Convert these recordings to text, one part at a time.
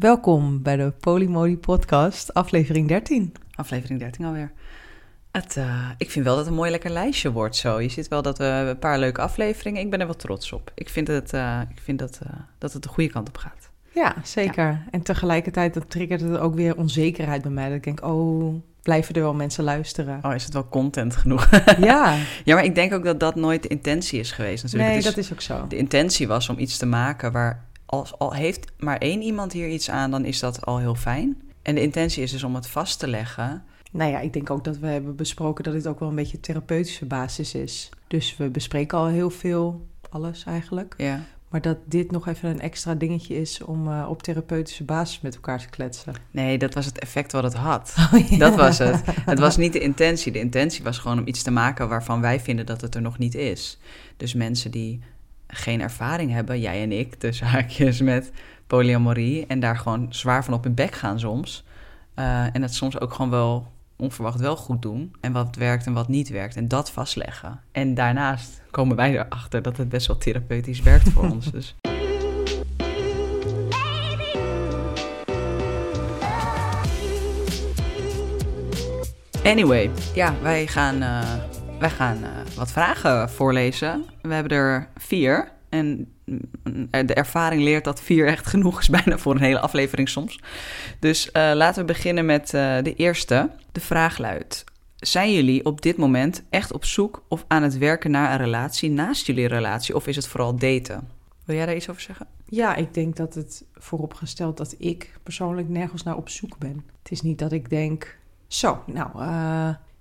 Welkom bij de Polymody Podcast, aflevering 13. Aflevering 13 alweer. Het, uh, ik vind wel dat het een mooi lekker lijstje wordt zo. Je ziet wel dat we een paar leuke afleveringen. Ik ben er wel trots op. Ik vind, het, uh, ik vind dat, uh, dat het de goede kant op gaat. Ja, zeker. Ja. En tegelijkertijd dat triggert het ook weer onzekerheid bij mij. Dat ik denk, oh, blijven er wel mensen luisteren? Oh, is het wel content genoeg? Ja. ja, maar ik denk ook dat dat nooit de intentie is geweest natuurlijk. Nee, is, dat is ook zo. De intentie was om iets te maken waar als al heeft maar één iemand hier iets aan, dan is dat al heel fijn. En de intentie is dus om het vast te leggen. Nou ja, ik denk ook dat we hebben besproken dat dit ook wel een beetje therapeutische basis is. Dus we bespreken al heel veel, alles eigenlijk. Ja. Maar dat dit nog even een extra dingetje is om uh, op therapeutische basis met elkaar te kletsen. Nee, dat was het effect wat het had. Oh, ja. Dat was het. Het was niet de intentie. De intentie was gewoon om iets te maken waarvan wij vinden dat het er nog niet is. Dus mensen die geen ervaring hebben, jij en ik, dus haakjes met polyamorie, en daar gewoon zwaar van op hun bek gaan soms. Uh, en het soms ook gewoon wel onverwacht wel goed doen. En wat werkt en wat niet werkt. En dat vastleggen. En daarnaast komen wij erachter dat het best wel therapeutisch werkt voor ons. Dus. Anyway, ja, wij gaan, uh, wij gaan uh, wat vragen voorlezen. We hebben er vier. En de ervaring leert dat vier echt genoeg is, bijna voor een hele aflevering soms. Dus uh, laten we beginnen met de eerste. De vraag luidt: Zijn jullie op dit moment echt op zoek of aan het werken naar een relatie naast jullie relatie? Of is het vooral daten? Wil jij daar iets over zeggen? Ja, ik denk dat het vooropgesteld dat ik persoonlijk nergens naar op zoek ben. Het is niet dat ik denk: Zo, nou.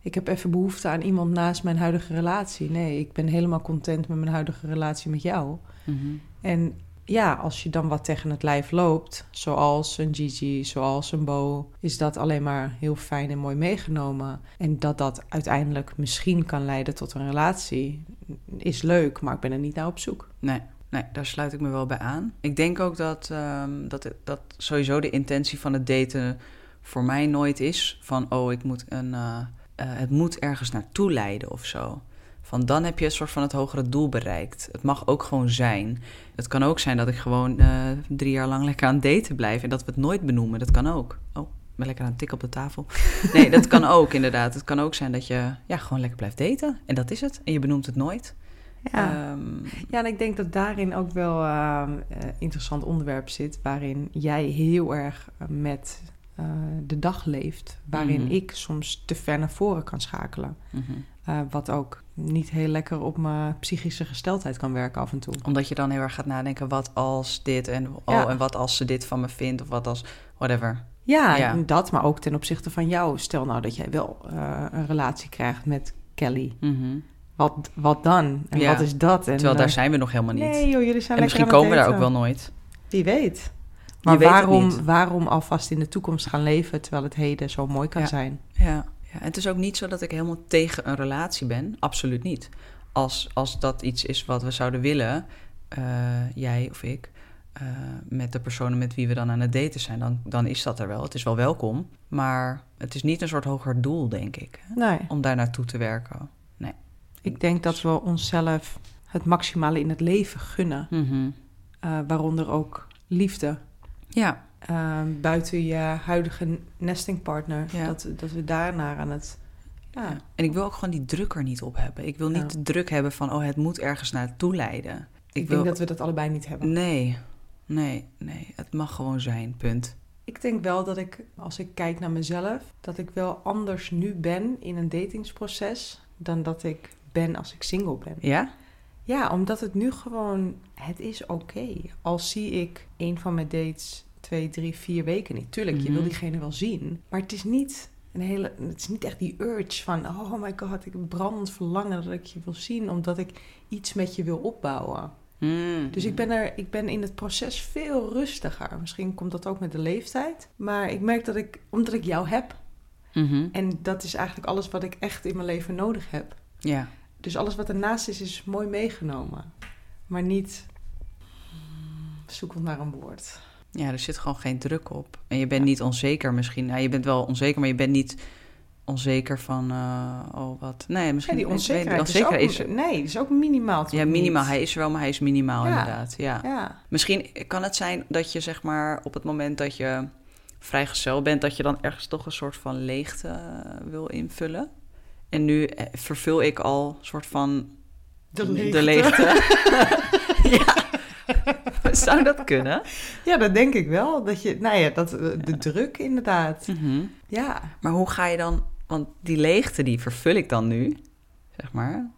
Ik heb even behoefte aan iemand naast mijn huidige relatie. Nee, ik ben helemaal content met mijn huidige relatie met jou. Mm -hmm. En ja, als je dan wat tegen het lijf loopt, zoals een Gigi, zoals een Bo, is dat alleen maar heel fijn en mooi meegenomen. En dat dat uiteindelijk misschien kan leiden tot een relatie, is leuk, maar ik ben er niet naar op zoek. Nee. Nee, daar sluit ik me wel bij aan. Ik denk ook dat, um, dat, dat sowieso de intentie van het daten voor mij nooit is van, oh, ik moet een, uh, uh, het moet ergens naartoe leiden of zo. Van dan heb je een soort van het hogere doel bereikt. Het mag ook gewoon zijn. Het kan ook zijn dat ik gewoon uh, drie jaar lang lekker aan het daten blijf en dat we het nooit benoemen. Dat kan ook. Oh, ik ben lekker aan het tikken op de tafel. Nee, dat kan ook inderdaad. Het kan ook zijn dat je ja, gewoon lekker blijft daten. En dat is het. En je benoemt het nooit. Ja, um, ja en ik denk dat daarin ook wel uh, een interessant onderwerp zit. Waarin jij heel erg met uh, de dag leeft. Waarin Mhm. ik soms te ver naar voren kan schakelen. mhm. Uh, wat ook niet heel lekker op mijn psychische gesteldheid kan werken af en toe. Omdat je dan heel erg gaat nadenken, wat als dit en oh, Ja. en wat als ze dit van me vindt of wat als whatever. Ja, dat, maar ook ten opzichte van jou. Stel nou dat jij wel uh, een relatie krijgt met Kelly. Mhm. Wat, wat dan? En Ja. wat is dat? En, Terwijl daar eh, zijn we nog helemaal niet. Nee joh, jullie zijn en lekker misschien komen we daar ook wel nooit. Wie weet. Maar waarom, waarom alvast in de toekomst gaan leven... terwijl het heden zo mooi kan Ja. zijn? Ja, ja, en het is ook niet zo dat ik helemaal tegen een relatie ben. Absoluut niet. Als, als dat iets is wat we zouden willen, eh, jij of ik, eh, met de personen met wie we dan aan het daten zijn, dan, dan is dat er wel. Het is wel welkom. Maar het is niet een soort hoger doel, denk ik, hè, Nee, om daar naartoe te werken. ik denk dat we onszelf het maximale in het leven gunnen. Mhm. eh, waaronder ook liefde. Ja, eh, buiten je huidige nestingpartner. Ja. Dat, dat we daarnaar aan het... Ja, ja. En ik wil ook gewoon die druk er niet op hebben. Ik wil niet Ja. de druk hebben van, oh, het moet ergens naartoe leiden. ik, wil... denk dat we dat allebei niet hebben. Nee, nee, nee. Het mag gewoon zijn, punt. Ik denk wel dat ik, als ik kijk naar mezelf, dat ik wel anders nu ben in een datingsproces dan dat ik ben als ik single ben. Ja? Ja, omdat het nu gewoon, het is oké. Al zie ik een van mijn dates twee, drie, vier weken niet. Tuurlijk, je Mhm. wil diegene wel zien, maar het is niet een hele, het is niet echt die urge van, oh my god, ik brandend verlangen dat ik je wil zien, omdat ik iets met je wil opbouwen. Mm. Dus ik ben, er, ik ben in het proces veel rustiger. Misschien komt dat ook met de leeftijd. Maar ik merk dat ik, omdat ik jou heb. Mhm. En dat is eigenlijk alles wat ik echt in mijn leven nodig heb. Ja. Dus alles wat ernaast is, is mooi meegenomen. Maar niet zoekend naar een woord. ja, er zit gewoon geen druk op. En je bent Ja. niet onzeker misschien. Nou, je bent wel onzeker, maar je bent niet onzeker van, uh, oh wat. Nee, Ja, misschien die onzekerheid, die onzekerheid is, is, ook, nee, is ook minimaal. Ja, minimaal. niet? Hij is er wel, maar hij is minimaal Ja. inderdaad. Ja. Ja. Misschien kan het zijn dat je zeg maar op het moment dat je vrijgezel bent, dat je dan ergens toch een soort van leegte eh, wil invullen. En nu eh, vervul ik al een soort van De de leegte. ja. Zou dat kunnen? Ja, dat denk ik wel. Dat je, nou ja, dat, eh, de druk inderdaad. Mhm. Ja. Maar hoe ga je dan, want die leegte die vervul ik dan nu, zeg maar.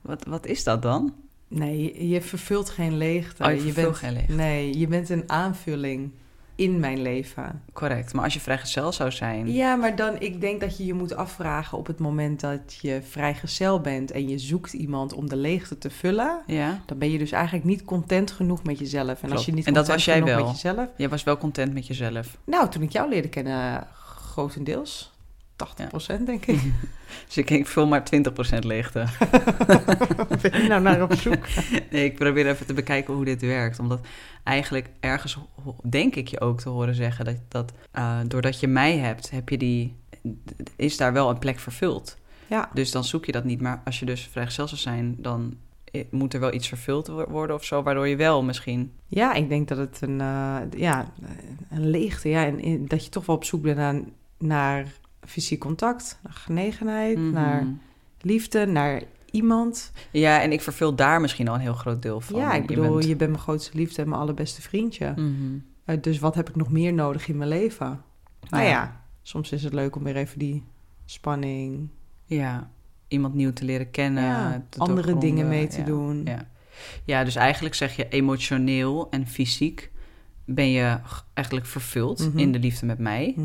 Wat, wat is dat dan? Nee, je, je vervult geen leegte. Oh, je vervult bent, geen leegte. Nee, je bent een aanvulling in mijn leven. Correct. Maar als je vrijgezel zou zijn, Ja, maar dan, ik denk dat je je moet afvragen op het moment dat je vrijgezel bent en je zoekt iemand om de leegte te vullen. ja, Dan ben je dus eigenlijk niet content genoeg met jezelf. En Klopt. als je niet En dat was jij genoeg wel. met jezelf. jij was wel content met jezelf. Nou, toen ik jou leerde kennen, grotendeels. 80% denk ik. Dus ik, ik vul maar 20% leegte. ben je nou naar op zoek? Nee, ik probeer even te bekijken hoe dit werkt. Omdat eigenlijk ergens denk ik je ook te horen zeggen dat, dat eh, doordat je mij hebt, heb je die, is daar wel een plek vervuld. Ja. Dus dan zoek je dat niet. Maar als je dus vrijgezel zou zijn, dan eh, moet er wel iets vervuld wo- worden of zo, waardoor je wel misschien. Ja, ik denk dat het een, eh, ja, een leegte, ja, en dat je toch wel op zoek bent naar, naar fysiek contact, naar genegenheid, Mhm. naar liefde, naar iemand. Ja, en ik vervul daar misschien al een heel groot deel van. ja, ik Je bedoel, bent- je bent mijn grootste liefde en mijn allerbeste vriendje. Mhm. Eh, dus wat heb ik nog meer nodig in mijn leven? Nou Ja. ja, soms is het leuk om weer even die spanning, Ja, iemand nieuw te leren kennen. ja, te andere dingen mee te ja. doen. Ja. ja, dus eigenlijk zeg je emotioneel en fysiek ben je eigenlijk vervuld Mhm. in de liefde met mij.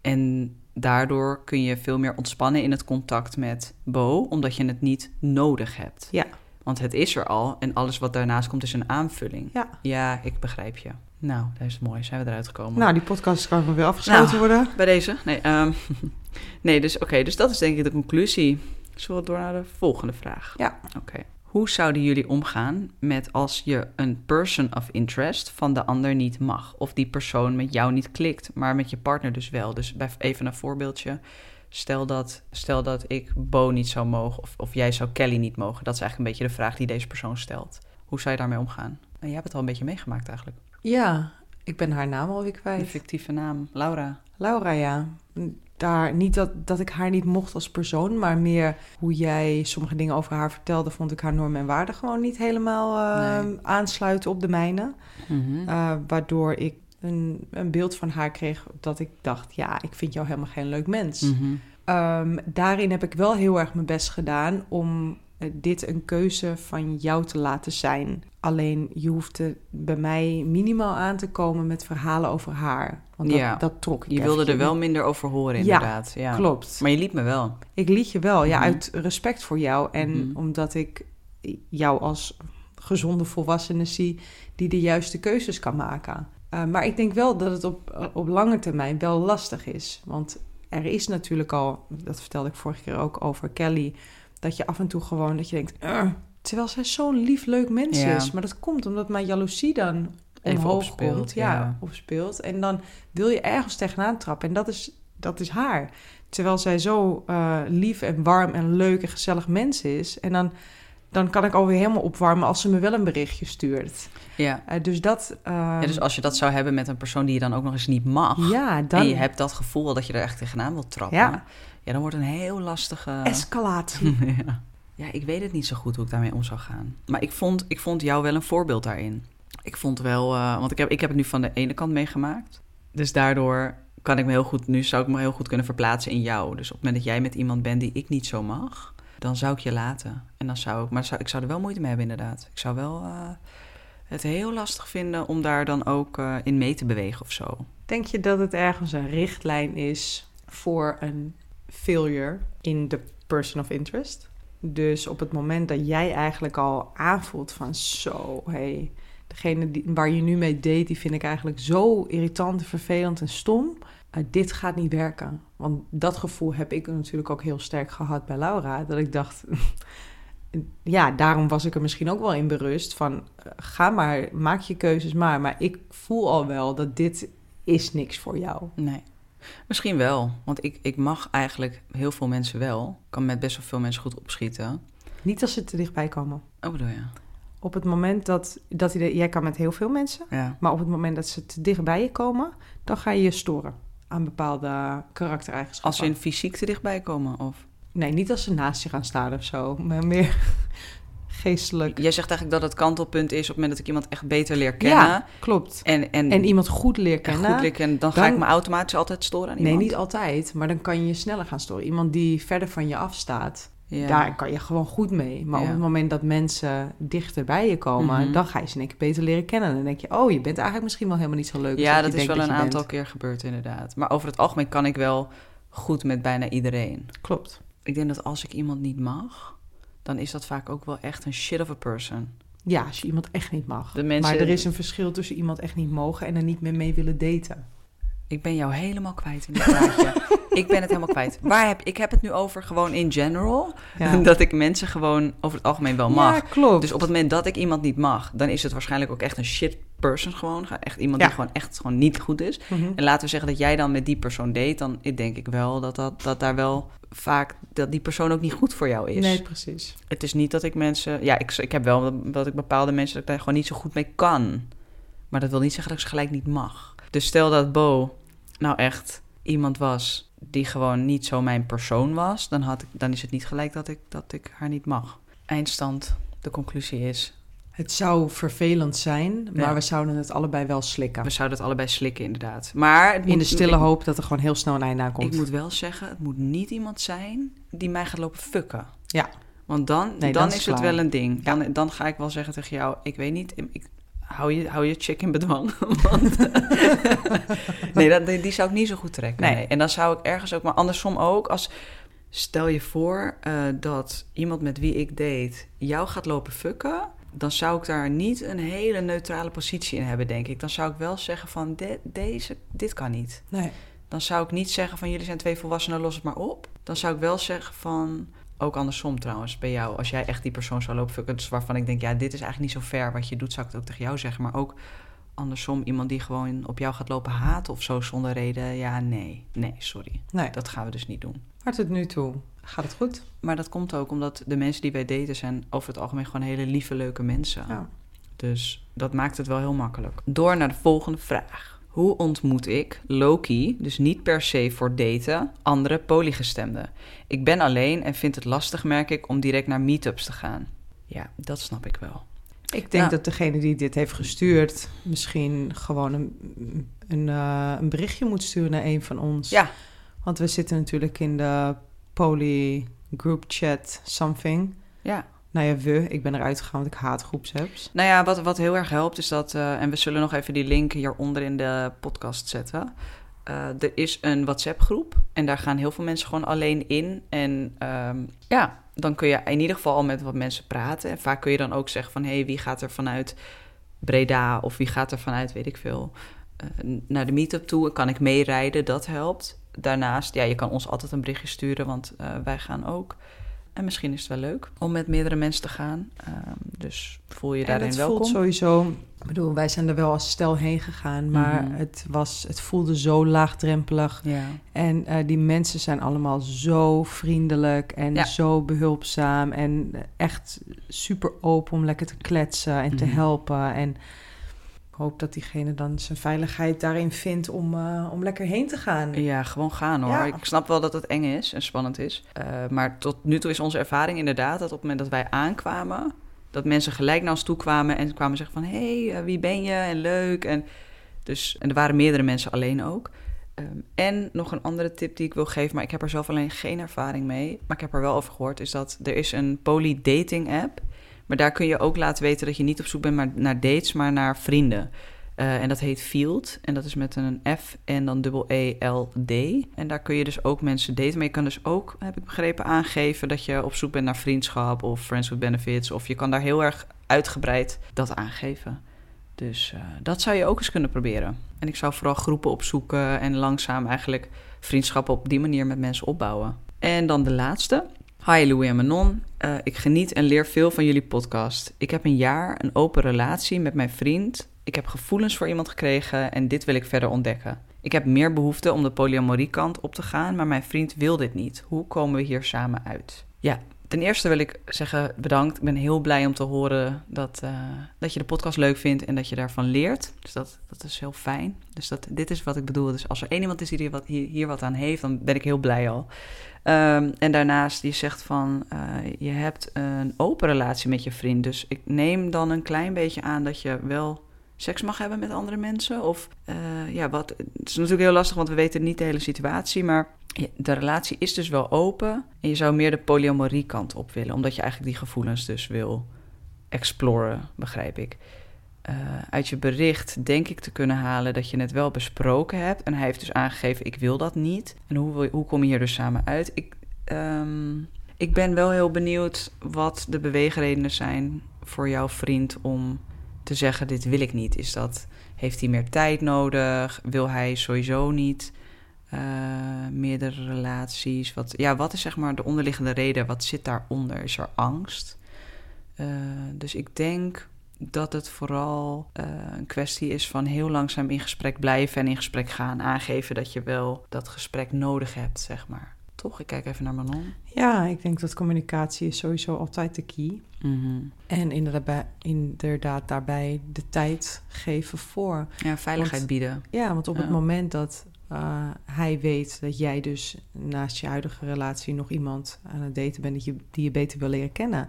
En daardoor kun je veel meer ontspannen in het contact met Bo, omdat je het niet nodig hebt. Ja. Want het is er al en alles wat daarnaast komt is een aanvulling. Ja. Ja, ik begrijp je. Nou, dat is mooi. Zijn we eruit gekomen? Nou, die podcast kan nog weer afgesloten Nou. worden. Bij deze? Nee, ehm, nee dus oké, dus dat is denk ik de conclusie. Zullen we door naar de volgende vraag? Ja. Oké. Hoe zouden jullie omgaan met als je een person of interest van de ander niet mag? Of die persoon met jou niet klikt, maar met je partner dus wel? Dus even een voorbeeldje. Stel dat, stel dat ik Bo niet zou mogen of, of jij zou Kelly niet mogen. Dat is eigenlijk een beetje de vraag die deze persoon stelt. Hoe zou je daarmee omgaan? En jij hebt het al een beetje meegemaakt eigenlijk. Ja, ik ben haar naam alweer De kwijt. fictieve naam, Laura. Laura, ja. Daar, niet dat, dat ik haar niet mocht als persoon, maar meer hoe jij sommige dingen over haar vertelde, vond ik haar normen en waarden gewoon niet helemaal eh, Nee. aansluiten op de mijne. Mhm. Eh, waardoor ik een, een beeld van haar kreeg dat ik dacht, ja, ik vind jou helemaal geen leuk mens. Mhm. Ehm, daarin heb ik wel heel erg mijn best gedaan om dit een keuze van jou te laten zijn. Alleen je hoefde bij mij minimaal aan te komen met verhalen over haar. Want dat, Ja. dat trok ik Je wilde er wel minder over horen, inderdaad. Ja, Klopt. Maar je liet me wel. Ik liet je wel, ja, Mhm. uit respect voor jou. En Mhm. omdat ik jou als gezonde volwassene zie die de juiste keuzes kan maken. Eh, maar ik denk wel dat het op, op lange termijn wel lastig is. Want er is natuurlijk al, dat vertelde ik vorige keer ook over Kelly, dat je af en toe gewoon dat je denkt, "Ugh," terwijl zij zo'n lief, leuk mens Ja. is. Maar dat komt omdat mijn jaloezie dan Even omhoog opspeelt, komt. Ja, ja. opspeelt. En dan wil je ergens tegenaan trappen. En dat is, dat is haar. Terwijl zij zo eh, lief en warm en leuk en gezellig mens is. En dan, dan kan ik alweer helemaal opwarmen als ze me wel een berichtje stuurt. Ja. Eh, dus dat... ehm, ja. Dus als je dat zou hebben met een persoon die je dan ook nog eens niet mag... ja, dan en je hebt dat gevoel dat je er echt tegenaan wilt trappen... Ja. Ja, dan wordt een heel lastige... escalatie. ja. ja, ik weet het niet zo goed hoe ik daarmee om zou gaan. Maar ik vond, ik vond jou wel een voorbeeld daarin. Ik vond wel... eh, want ik heb, ik heb het nu van de ene kant meegemaakt. Dus daardoor kan ik me heel goed... Nu zou ik me heel goed kunnen verplaatsen in jou. Dus op het moment dat jij met iemand bent die ik niet zo mag... dan zou ik je laten. En dan zou ik... Maar zou, ik zou er wel moeite mee hebben, inderdaad. Ik zou wel... eh, het heel lastig vinden om daar dan ook eh, in mee te bewegen of zo. Denk je dat het ergens een richtlijn is voor een failure in de person of interest? Dus op het moment dat jij eigenlijk al aanvoelt van zo, hey, degene die, waar je nu mee date, die vind ik eigenlijk zo irritant, vervelend en stom. Dit gaat niet werken. Want dat gevoel heb ik natuurlijk ook heel sterk gehad bij Laura. Dat ik dacht, ja, daarom was ik er misschien ook wel in berust van, ga maar, maak je keuzes maar. Maar ik voel al wel dat dit is niks voor jou. Nee. Misschien wel, want ik, ik mag eigenlijk heel veel mensen wel. Ik kan met best wel veel mensen goed opschieten. Niet als ze te dichtbij komen. Oh, bedoel je? Op het moment dat, dat jij kan met heel veel mensen, Ja. maar op het moment dat ze te dicht bij je komen, dan ga je je storen aan bepaalde karaktereigenschappen. Als ze in fysiek te dichtbij komen, of... Nee, niet als ze naast je gaan staan of zo, maar meer geestelijk. Jij zegt eigenlijk dat het kantelpunt is op het moment dat ik iemand echt beter leer kennen. Ja, klopt. En, en, En iemand goed leer en kennen. goed leer kennen, dan, ga ik me automatisch altijd storen aan Nee, iemand. niet altijd, maar dan kan je je sneller gaan storen. Iemand die verder van je afstaat, Ja. daar kan je gewoon goed mee. Maar Ja. op het moment dat mensen dichter bij je komen, Mhm. dan ga je ze in één keer beter leren kennen. En dan denk je, oh, je bent eigenlijk misschien wel helemaal niet zo leuk. Ja, dat is wel een aantal bent. keer gebeurd inderdaad. Maar over het algemeen kan ik wel goed met bijna iedereen. Klopt. Ik denk dat als ik iemand niet mag, dan is dat vaak ook wel echt een shit of a person. Ja, als je iemand echt niet mag. De mensen- Maar er is een verschil tussen iemand echt niet mogen en er niet meer mee willen daten. Ik ben jou helemaal kwijt in dit praatje. ik ben het helemaal kwijt. Waar heb, ik heb het nu over gewoon in general. Ja, Dat ik mensen gewoon over het algemeen wel mag. Ja, klopt. Dus op het moment dat ik iemand niet mag, dan is het waarschijnlijk ook echt een shit person gewoon. Echt iemand Ja. die gewoon echt gewoon niet goed is. Mhm. En laten we zeggen dat jij dan met die persoon date, dan denk ik wel dat, dat, dat daar wel vaak dat die persoon ook niet goed voor jou is. Nee, precies. Het is niet dat ik mensen. Ja, ik, ik heb wel dat, dat ik bepaalde mensen dat ik daar gewoon niet zo goed mee kan. Maar dat wil niet zeggen dat ik ze gelijk niet mag. Dus stel dat Bo nou echt iemand was die gewoon niet zo mijn persoon was, dan, had ik, dan is het niet gelijk dat ik, dat ik haar niet mag. Eindstand, de conclusie is: Het zou vervelend zijn, maar Ja. we zouden het allebei wel slikken. we zouden het allebei slikken, inderdaad. Maar In de stille ik- hoop dat er gewoon heel snel een einde aan komt. Ik moet wel zeggen, het moet niet iemand zijn die mij gaat lopen fucken. Ja. Want dan, Nee, dan is, is het wel een ding. Dan, dan ga ik wel zeggen tegen jou, ik weet niet, ik, hou, je, hou je chick in bedwang. Want, nee, dat, die, die zou ik niet zo goed trekken. Nee. Nee. En dan zou ik ergens ook, maar andersom ook, als... Stel je voor eh, dat iemand met wie ik date jou gaat lopen fucken... dan zou ik daar niet een hele neutrale positie in hebben, denk ik. Dan zou ik wel zeggen van, de- deze, dit kan niet Nee. dan zou ik niet zeggen van jullie zijn twee volwassenen, los het maar op. Dan zou ik wel zeggen van, ook andersom trouwens, bij jou. Als jij echt die persoon zou lopen waarvan ik denk, ja, dit is eigenlijk niet zo fair wat je doet, zou ik het ook tegen jou zeggen. Maar ook andersom, iemand die gewoon op jou gaat lopen haten of zo zonder reden. Ja, nee, nee, sorry. nee. Dat gaan we dus niet doen. Maar tot nu toe gaat het goed. Maar dat komt ook omdat de mensen die wij daten zijn over het algemeen gewoon hele lieve, leuke mensen. Ja. Dus dat maakt het wel heel makkelijk. Door naar de volgende vraag. Hoe ontmoet ik Loki, dus niet per se voor daten, andere polygestemden? Ik ben alleen en vind het lastig, merk ik, om direct naar meetups te gaan. Ja, dat snap ik wel. Ik denk dat degene die dit heeft gestuurd... misschien gewoon een, een, eh, een berichtje moet sturen naar een van ons. Ja, Want we zitten natuurlijk in de poly group chat something. ja. Nou ja, we. Ik ben eruit gegaan, want ik haat groepsapps. Nou ja, wat, wat heel erg helpt is dat, eh, en we zullen nog even die link hieronder in de podcast zetten. Eh, er is een WhatsApp-groep en daar gaan heel veel mensen gewoon alleen in. En ehm, ja, dan kun je in ieder geval al met wat mensen praten. En vaak kun je dan ook zeggen van, hé, hey, wie gaat er vanuit Breda of wie gaat er vanuit, weet ik veel, eh, naar de meetup toe? Kan ik meerijden? Dat helpt. Daarnaast, ja, je kan ons altijd een berichtje sturen, want eh, wij gaan ook. En misschien is het wel leuk om met meerdere mensen te gaan. Ehm, dus voel je daarin het welkom. voelt sowieso... Ik bedoel, wij zijn er wel als stel heen gegaan... maar Mhm. het, was, het voelde zo laagdrempelig. Ja. En eh, die mensen zijn allemaal zo vriendelijk en Ja. zo behulpzaam... en echt super open om lekker te kletsen en te Mhm. helpen. En hoop dat diegene dan zijn veiligheid daarin vindt om, eh, om lekker heen te gaan. ja, gewoon gaan hoor. Ja. Ik snap wel dat het eng is en spannend is. Eh, maar tot nu toe is onze ervaring inderdaad dat op het moment dat wij aankwamen, dat mensen gelijk naar ons toe kwamen en kwamen zeggen van hé, hey, eh, wie ben je? En leuk. En, dus, en er waren meerdere mensen alleen ook. Ehm, en nog een andere tip die ik wil geven, maar ik heb er zelf alleen geen ervaring mee, maar ik heb er wel over gehoord, is dat er is een poly-dating app. Maar daar kun je ook laten weten dat je niet op zoek bent naar dates, maar naar vrienden. Eh, en dat heet Field. En dat is met een F en dan dubbel E-L-D. En daar kun je dus ook mensen daten. Maar je kan dus ook, heb ik begrepen, aangeven dat je op zoek bent naar vriendschap of friends with benefits. Of je kan daar heel erg uitgebreid dat aangeven. Dus eh, dat zou je ook eens kunnen proberen. En ik zou vooral groepen opzoeken en langzaam eigenlijk vriendschappen op die manier met mensen opbouwen. En dan de laatste. Hi Louis en Manon. Eh, ik geniet en leer veel van jullie podcast. Ik heb een jaar een open relatie met mijn vriend. Ik heb gevoelens voor iemand gekregen en dit wil ik verder ontdekken. Ik heb meer behoefte om de polyamorie kant op te gaan, maar mijn vriend wil dit niet. Hoe komen we hier samen uit? Ja, ten eerste wil ik zeggen bedankt. Ik ben heel blij om te horen dat, uh, dat je de podcast leuk vindt en dat je daarvan leert. Dus dat, dat is heel fijn. Dus dat, dit is wat ik bedoel. Dus als er één iemand is die hier wat, hier, hier wat aan heeft, dan ben ik heel blij al. Um, en daarnaast, die zegt van, uh, je hebt een open relatie met je vriend. Dus ik neem dan een klein beetje aan dat je wel seks mag hebben met andere mensen. Of uh, ja, wat. Het is natuurlijk heel lastig, want we weten niet de hele situatie. Maar de relatie is dus wel open. En je zou meer de polyamorie kant op willen, omdat je eigenlijk die gevoelens dus wil exploren, begrijp ik. Uh, uit je bericht denk ik te kunnen halen dat je het wel besproken hebt. En hij heeft dus aangegeven: ik wil dat niet. En hoe, hoe kom je hier dus samen uit? Ik, um, ik ben wel heel benieuwd wat de beweegredenen zijn voor jouw vriend om te zeggen: dit wil ik niet. Is dat heeft hij meer tijd nodig? Wil hij sowieso niet uh, meerdere relaties? Wat, ja, wat is zeg maar de onderliggende reden? Wat zit daaronder? Is er angst? Uh, dus ik denk dat het vooral uh, een kwestie is van heel langzaam in gesprek blijven en in gesprek gaan. Aangeven dat je wel dat gesprek nodig hebt, zeg maar. Toch? Ik kijk even naar Manon. Ja, ik denk dat communicatie is sowieso altijd de key. Mm -hmm. En inderdaad, inderdaad daarbij de tijd geven voor. Ja, veiligheid want, bieden. Ja, want op Ja. het moment dat uh, hij weet dat jij dus naast je huidige relatie nog iemand aan het daten bent die je, die je beter wil leren kennen.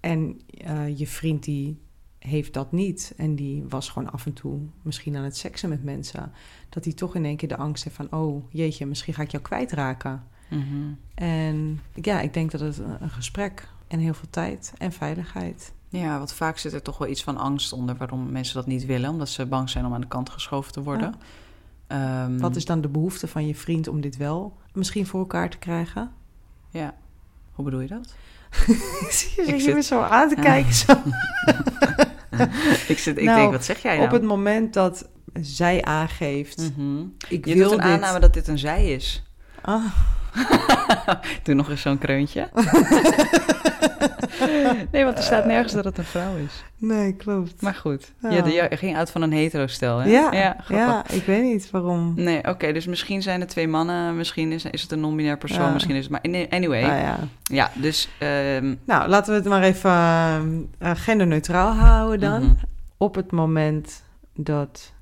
En uh, je vriend die heeft dat niet en die was gewoon af en toe misschien aan het seksen met mensen. Dat hij toch in één keer de angst heeft van, oh jeetje, misschien ga ik jou kwijtraken. Mm -hmm. En ja, ik denk dat het een gesprek en heel veel tijd en veiligheid. Ja, want vaak zit er toch wel iets van angst onder waarom mensen dat niet willen, omdat ze bang zijn om aan de kant geschoven te worden. Ja. Um, Wat is dan de behoefte van je vriend om dit wel misschien voor elkaar te krijgen? Ja, hoe bedoel je dat? ik zie je ik zit... me zo aan te kijken. Zo. ik zit, ik nou, denk, wat zeg jij nou? Op het moment dat zij aangeeft... Mm -hmm. ik je wil doet een dit... aanname dat dit een zij is. Ah. Doe nog eens zo'n kreuntje. nee, want er staat nergens dat het een vrouw is. Nee, klopt. Maar goed, Ja. je, je ging uit van een hetero-stel, hè? Ja, ja, ik weet niet waarom. Nee, oké, dus misschien zijn er twee mannen, misschien is, is het een non-binair persoon, Ja. misschien is het maar... Anyway, Nou ja. ja, dus... ehm, Nou, laten we het maar even uh, genderneutraal houden dan. mhm. Op het moment dat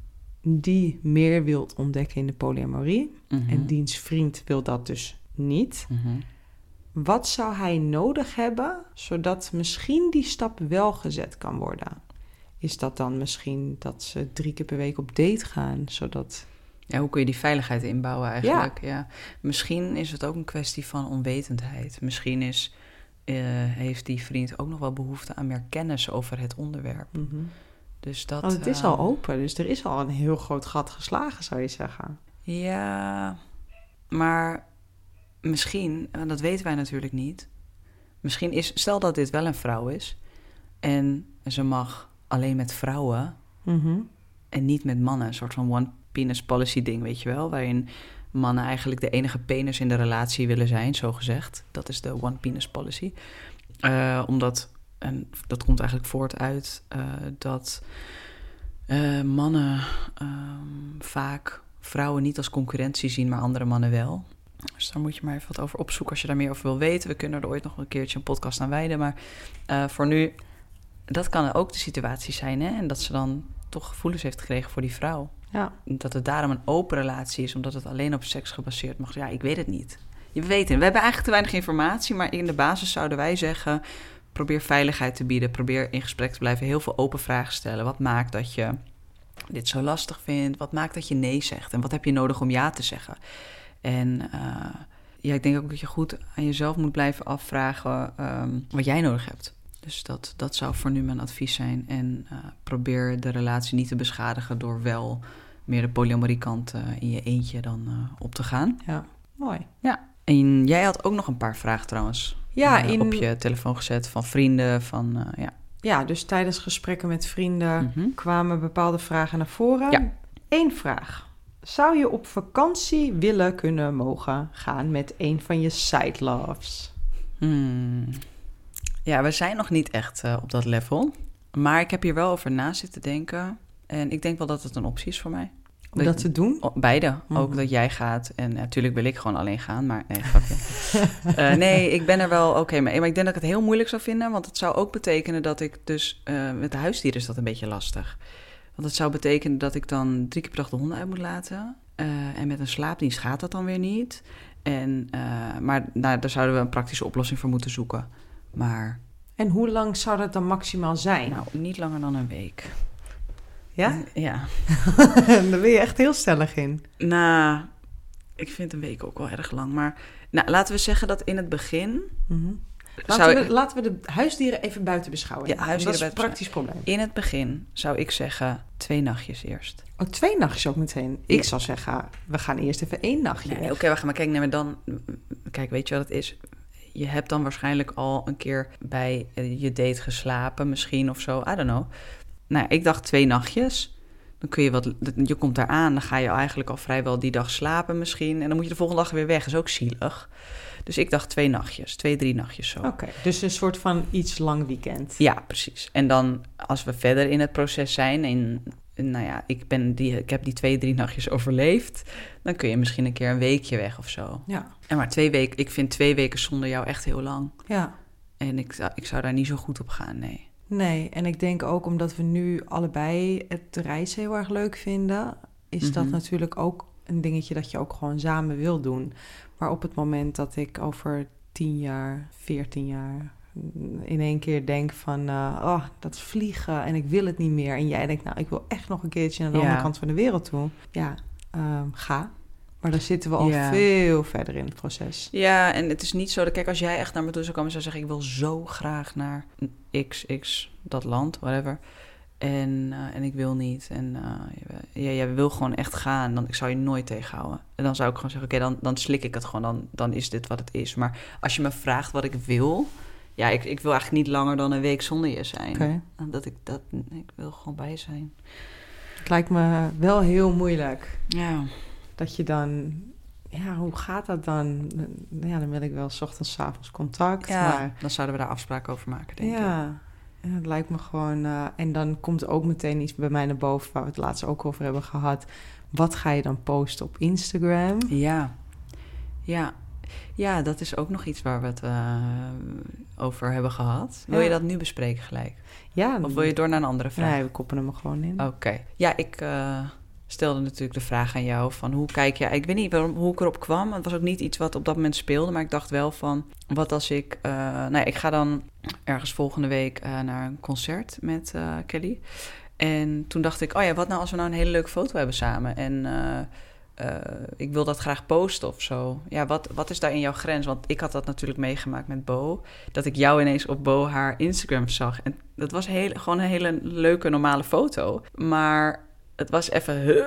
die meer wilt ontdekken in de polyamorie... Mhm. en diens vriend wil dat dus niet... Mhm. Wat zou hij nodig hebben zodat misschien die stap wel gezet kan worden? Is dat dan misschien dat ze drie keer per week op date gaan, zodat... Ja, hoe kun je die veiligheid inbouwen eigenlijk? Ja. Misschien is het ook een kwestie van onwetendheid. Misschien is, uh, heeft die vriend ook nog wel behoefte aan meer kennis over het onderwerp. Mm -hmm. Dus dat, Want het is uh, al open, dus er is al een heel groot gat geslagen, zou je zeggen. Ja, maar misschien, dat weten wij natuurlijk niet. Misschien is, stel dat dit wel een vrouw is en ze mag alleen met vrouwen mm -hmm. en niet met mannen. Een soort van one penis policy ding, weet je wel, waarin mannen eigenlijk de enige penis in de relatie willen zijn, zo gezegd. Dat is de one penis policy. Uh, omdat, en dat komt eigenlijk voort uit uh, dat uh, mannen um, vaak vrouwen niet als concurrentie zien, maar andere mannen wel. Dus daar moet je maar even wat over opzoeken als je daar meer over wil weten. We kunnen er ooit nog een keertje een podcast aan wijden. Maar uh, voor nu, dat kan ook de situatie zijn. Hè? En dat ze dan toch gevoelens heeft gekregen voor die vrouw. Ja. Dat het daarom een open relatie is, omdat het alleen op seks gebaseerd mag zijn. Ja, ik weet het niet. Je weet het. We hebben eigenlijk te weinig informatie, maar in de basis zouden wij zeggen... probeer veiligheid te bieden, probeer in gesprek te blijven... heel veel open vragen stellen. Wat maakt dat je dit zo lastig vindt? Wat maakt dat je nee zegt? En wat heb je nodig om ja te zeggen? En uh, ja, ik denk ook dat je goed aan jezelf moet blijven afvragen um, wat jij nodig hebt. Dus dat, dat zou voor nu mijn advies zijn. En uh, probeer de relatie niet te beschadigen door wel meer de polyamorie kant uh, in je eentje dan op te gaan. Ja, mooi. Ja. En jij had ook nog een paar vragen trouwens. Ja, in... op je telefoon gezet van vrienden, van ja. Ja, dus tijdens gesprekken met vrienden Mhm. -hmm. kwamen bepaalde vragen naar voren. Ja. Eén vraag. Zou je op vakantie willen kunnen mogen gaan met een van je side loves? Hmm. Ja, we zijn nog niet echt uh, op dat level. Maar ik heb hier wel over na zitten denken. En ik denk wel dat het een optie is voor mij. Om dat te doen? Beide. Ook Mhm. dat jij gaat. En natuurlijk wil ik gewoon alleen gaan, maar nee, grapje. Eh, nee, ik ben er wel oké mee. Maar ik denk dat ik het heel moeilijk zou vinden. Want het zou ook betekenen dat ik dus... eh, met de huisdieren is dat een beetje lastig. Want het zou betekenen dat ik dan drie keer per dag de honden uit moet laten. Eh, en met een slaapdienst gaat dat dan weer niet. En, eh, maar nou, daar zouden we een praktische oplossing voor moeten zoeken. Maar En hoe lang zou dat dan maximaal zijn? nou, niet langer dan een week. ja? Ja. Daar ben je echt heel stellig in. Nou, ik vind een week ook wel erg lang. Maar nou, laten we zeggen dat in het begin... Mhm. Laten, we, laten we de huisdieren even buiten beschouwing. Ja, huisdieren dat is een praktisch probleem. In het begin zou ik zeggen twee nachtjes eerst. Oh, twee nachtjes ook meteen. Ik Ja. zou zeggen, we gaan eerst even één nachtje Nee. Oké, we gaan maar kijken. Nee, maar dan... Kijk, weet je wat het is? Je hebt dan waarschijnlijk al een keer bij eh, je date geslapen misschien of zo. I don't know. Nou, ik dacht twee nachtjes. Dan kun je wat... Je komt daar aan, dan ga je eigenlijk al vrijwel die dag slapen misschien. En dan moet je de volgende dag weer weg. Dat is ook zielig. Dus ik dacht twee nachtjes. Twee, drie nachtjes zo. Oké, dus een soort van iets lang weekend. Ja, precies. En dan als we verder in het proces zijn en nou ja, ik, ben die, ik heb die twee, drie nachtjes overleefd, dan kun je misschien een keer een weekje weg of zo. Ja, En maar twee weken, ik vind twee weken zonder jou echt heel lang. ja. En ik, zou- ik zou daar niet zo goed op gaan, nee. Nee, en ik denk ook omdat we nu allebei het reizen heel erg leuk vinden, is dat Mhm. natuurlijk ook een dingetje dat je ook gewoon samen wil doen. Maar op het moment dat ik over 10 jaar, 14 jaar in één keer denk van, eh, oh, dat vliegen en ik wil het niet meer. En jij denkt, nou, ik wil echt nog een keertje naar de Ja. andere kant van de wereld toe. Ja, ehm, ga. Maar dan zitten we al Ja. veel verder in het proces. Ja, en het is niet zo dat, kijk, als jij echt naar me toe zou komen en zou zeggen, ik wil zo graag naar XX, dat land, whatever. En, eh, en ik wil niet. En eh, ja, jij wil gewoon echt gaan. Dan ik zou je nooit tegenhouden. En dan zou ik gewoon zeggen: Oké, dan, dan slik ik het gewoon. Dan, dan is dit wat het is. Maar als je me vraagt wat ik wil. Ja, ik, ik wil eigenlijk niet langer dan een week zonder je zijn. Oké. Dat ik dat. Ik wil gewoon bij zijn. Het lijkt me wel heel moeilijk. Ja. dat je dan, ja, hoe gaat dat dan? Ja, dan wil ik wel 's ochtends, 's avonds contact. ja Maar dan zouden we daar afspraken over maken, denk ik. Ja, het lijkt me gewoon. eh, en dan komt ook meteen iets bij mij naar boven, waar we het laatst ook over hebben gehad. Wat ga je dan posten op Instagram? Ja. Ja. Ja, dat is ook nog iets waar we het eh, over hebben gehad. Wil Ja. je dat nu bespreken gelijk? Ja, Of wil je door naar een andere vraag? Nee, we koppelen hem gewoon in. Oké. Ja, ik eh, stelde natuurlijk de vraag aan jou van hoe kijk je... Ik weet niet waarom, hoe ik erop kwam. Het was ook niet iets wat op dat moment speelde. Maar ik dacht wel van, wat als ik... eh nou ja, ik ga dan ergens volgende week eh, naar een concert met eh, Kelly. En toen dacht ik, oh ja, wat nou als we nou een hele leuke foto hebben samen? En ik wil dat graag posten of zo. Ja, wat, wat is daar in jouw grens? Want ik had dat natuurlijk meegemaakt met Bo. Dat ik jou ineens op Bo haar Instagram zag. En dat was heel, gewoon een hele leuke, normale foto. Maar het was even... huh,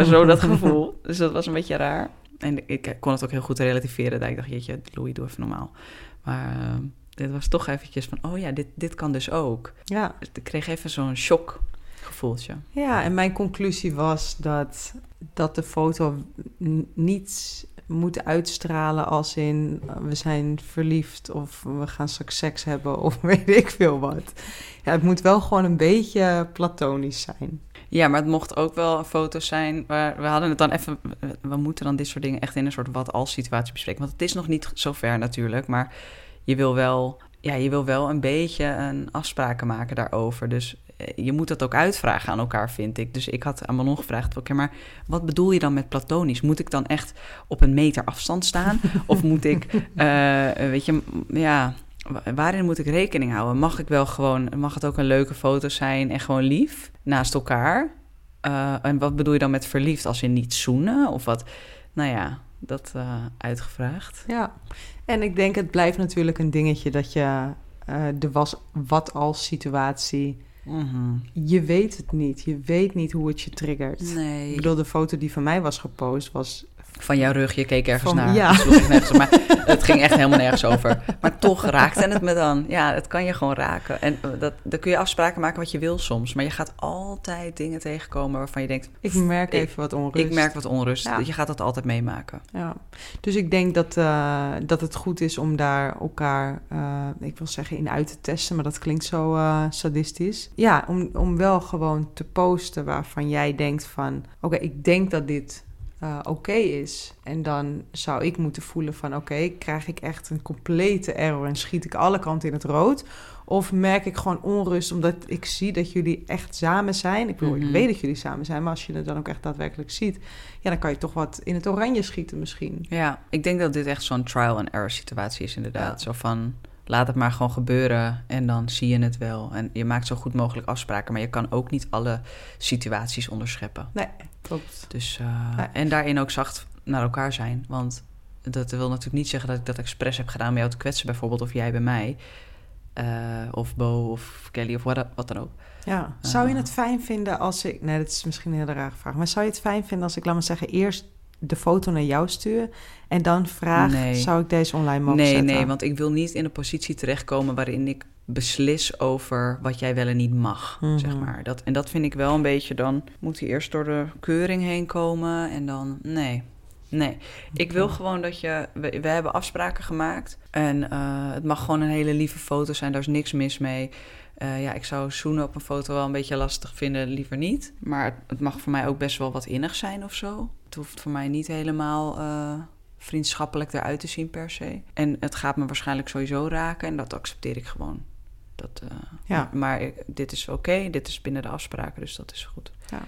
eh, zo dat gevoel. Dus dat was een beetje raar. En ik kon het ook heel goed relativeren. Dat ik dacht, jeetje, Louis, doe even normaal. Maar eh, dit was toch eventjes van... Oh ja, dit, dit kan dus ook. Ja. Dus ik kreeg even zo'n shock gevoeltje. ja, en mijn conclusie was dat, dat de foto n- niet moet uitstralen als in uh, we zijn verliefd of we gaan straks seks hebben of weet ik veel wat. Ja, het moet wel gewoon een beetje platonisch zijn. Ja, maar het mocht ook wel een foto zijn. Waar, we hadden het dan even. We moeten dan dit soort dingen echt in een soort wat-als situatie bespreken. Want het is nog niet zo ver natuurlijk. Maar je wil wel. Ja, je wil wel een beetje een afspraken maken daarover. Dus eh, je moet dat ook uitvragen aan elkaar, vind ik. Dus ik had aan Manon gevraagd: oké, maar wat bedoel je dan met platonisch? Moet ik dan echt op een meter afstand staan? of moet ik, eh, weet je, ja, wa- waarin moet ik rekening houden? Mag ik wel gewoon, mag het ook een leuke foto zijn en gewoon lief naast elkaar? Eh, en wat bedoel je dan met verliefd? Als in niet zoenen of wat? Nou ja, dat eh, uitgevraagd. Ja, en ik denk het blijft natuurlijk een dingetje dat je eh, de was wat als situatie. Mhm. Je weet het niet. Je weet niet hoe het je triggert. Ik Nee. bedoel, de foto die van mij was gepost was Van jouw rug, je keek ergens Van- naar. ja. Nergens maar het ging echt helemaal nergens over. Maar toch raakte het me dan. Ja, het kan je gewoon raken. En eh, dat, dan kun je afspraken maken wat je wil soms. Maar je gaat altijd dingen tegenkomen waarvan je denkt... Ik merk Ik- even wat onrust. Ik merk wat onrust. Ja. Je gaat dat altijd meemaken. Ja, dus ik denk dat, eh, dat het goed is om daar elkaar, eh, ik wil zeggen, in uit te testen, maar dat klinkt zo eh, sadistisch. Ja, om, om wel gewoon te posten waarvan jij denkt van, oké, ik denk dat dit eh, oké is. En dan zou ik moeten voelen van, oké, krijg ik echt een complete error en schiet ik alle kanten in het rood? Of merk ik gewoon onrust omdat ik zie dat jullie echt samen zijn? Ik bedoel, Mhm. ik weet dat jullie samen zijn, maar als je het dan ook echt daadwerkelijk ziet, ja, dan kan je toch wat in het oranje schieten misschien. Ja, ik denk dat dit echt zo'n trial and error situatie is inderdaad. Ja. Zo van, laat het maar gewoon gebeuren en dan zie je het wel. En je maakt zo goed mogelijk afspraken, maar je kan ook niet alle situaties onderscheppen. Nee, klopt. Dus, eh, Nee. En daarin ook zacht naar elkaar zijn. Want dat wil natuurlijk niet zeggen dat ik dat expres heb gedaan om jou te kwetsen bijvoorbeeld. Of jij bij mij. Eh, of Bo of Kelly of wat, wat dan ook. Ja. Zou je Ah. het fijn vinden als ik... Nee, dat is misschien een hele rare vraag. Maar zou je het fijn vinden als ik, laat maar zeggen, eerst de foto naar jou stuur... en dan vraag, Nee. zou ik deze online mogen nee, zetten? nee, want ik wil niet in een positie terechtkomen waarin ik beslis over wat jij wel en niet mag, Mhm. zeg maar. Dat, en dat vind ik wel een beetje, dan moet hij eerst door de keuring heen komen en dan, nee. Nee, ik wil gewoon dat je, we, we hebben afspraken gemaakt en eh, het mag gewoon een hele lieve foto zijn, daar is niks mis mee. Eh, ja, ik zou zoenen op een foto wel een beetje lastig vinden, liever niet. Maar het, het mag voor mij ook best wel wat innig zijn of zo. Het hoeft voor mij niet helemaal eh, vriendschappelijk eruit te zien per se. En het gaat me waarschijnlijk sowieso raken en dat accepteer ik gewoon. Dat, Ja. Maar dit is oké, dit is binnen de afspraken, dus dat is goed. Ja.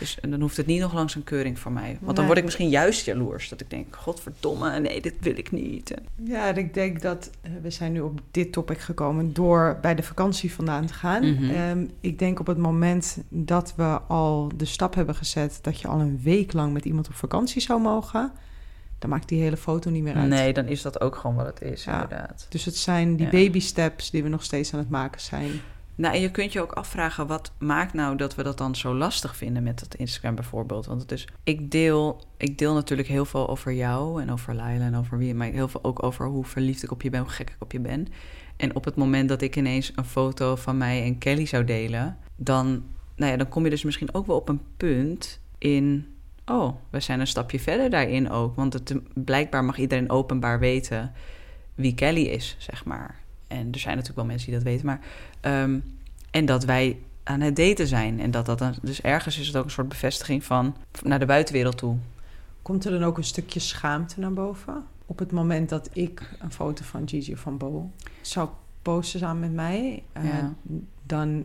Dus, en dan hoeft het niet nog langs een keuring voor mij. Want dan word ik misschien juist jaloers. Dat ik denk, godverdomme, nee, dit wil ik niet. Ja, en ik denk dat eh, we zijn nu op dit topic gekomen door bij de vakantie vandaan te gaan. Mhm. Ehm, ik denk op het moment dat we al de stap hebben gezet dat je al een week lang met iemand op vakantie zou mogen, dan maakt die hele foto niet meer uit. Nee, dan is dat ook gewoon wat het is, Ja. inderdaad. Dus het zijn die Ja. baby steps die we nog steeds aan het maken zijn. Nou, en je kunt je ook afvragen, wat maakt nou dat we dat dan zo lastig vinden met dat Instagram bijvoorbeeld? Want het is, ik deel, ik deel natuurlijk heel veel over jou en over Laila en over wie, maar heel veel ook over hoe verliefd ik op je ben, hoe gek ik op je ben. En op het moment dat ik ineens een foto van mij en Kelly zou delen, dan, nou ja, dan kom je dus misschien ook wel op een punt in, oh, we zijn een stapje verder daarin ook. Want het, blijkbaar mag iedereen openbaar weten wie Kelly is, zeg maar. En er zijn natuurlijk wel mensen die dat weten, maar Ehm, en dat wij aan het daten zijn. En dat dat dan, dus ergens is het ook een soort bevestiging van naar de buitenwereld toe. Komt er dan ook een stukje schaamte naar boven? Op het moment dat ik een foto van Gigi van Bo zou posten samen met mij, eh, dan,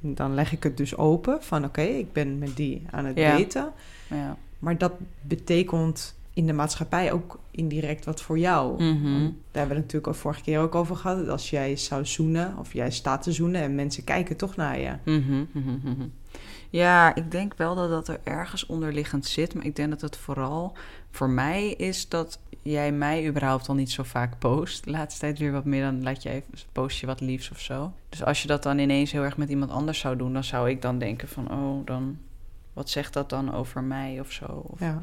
dan leg ik het dus open van oké, ik ben met die aan het Ja. daten. Ja. Maar dat betekent in de maatschappij ook indirect wat voor jou. Mhm. Daar hebben we het natuurlijk al vorige keer ook over gehad. Dat als jij zou zoenen of jij staat te zoenen en mensen kijken toch naar je. Mhm, mhm. Ja, ik denk wel dat dat er ergens onderliggend zit. Maar ik denk dat het vooral voor mij is dat jij mij überhaupt al niet zo vaak post. De laatste tijd weer wat meer, dan laat je even, post je wat liefs of zo. Dus als je dat dan ineens heel erg met iemand anders zou doen, dan zou ik dan denken van, oh, dan, wat zegt dat dan over mij of zo? Of, Ja.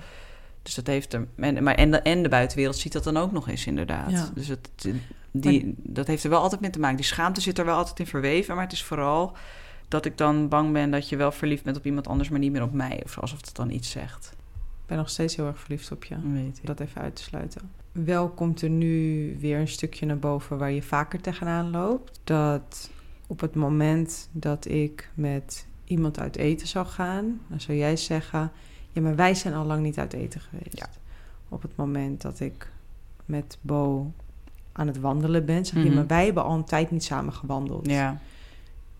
Dus dat heeft er. En, maar en, de, en de buitenwereld ziet dat dan ook nog eens, inderdaad. Ja. Dus het, die, dat heeft er wel altijd mee te maken. Die schaamte zit er wel altijd in verweven. Maar het is vooral dat ik dan bang ben dat je wel verliefd bent op iemand anders, maar niet meer op mij. Of alsof het dan iets zegt. Ik ben nog steeds heel erg verliefd op je. Weet dat even uit te sluiten. Wel komt er nu weer een stukje naar boven waar je vaker tegenaan loopt. Dat op het moment dat ik met iemand uit eten zou gaan, dan zou jij zeggen: Ja, maar wij zijn al lang niet uit eten geweest. Ja. Op het moment dat ik met Bo aan het wandelen ben, zeg je: Mhm. Maar wij hebben al een tijd niet samen gewandeld. Ja.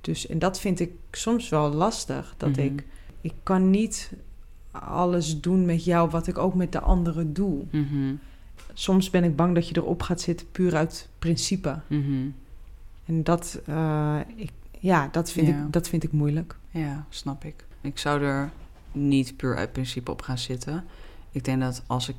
Dus, en dat vind ik soms wel lastig. Dat Mhm. ik, ik kan niet alles doen met jou wat ik ook met de anderen doe. Mhm. Soms ben ik bang dat je erop gaat zitten puur uit principe. En dat, eh, ik, ja, dat, vind Ja. Ik, dat vind ik moeilijk. Ja, snap ik. Ik zou er niet puur uit principe op gaan zitten. Ik denk dat als ik.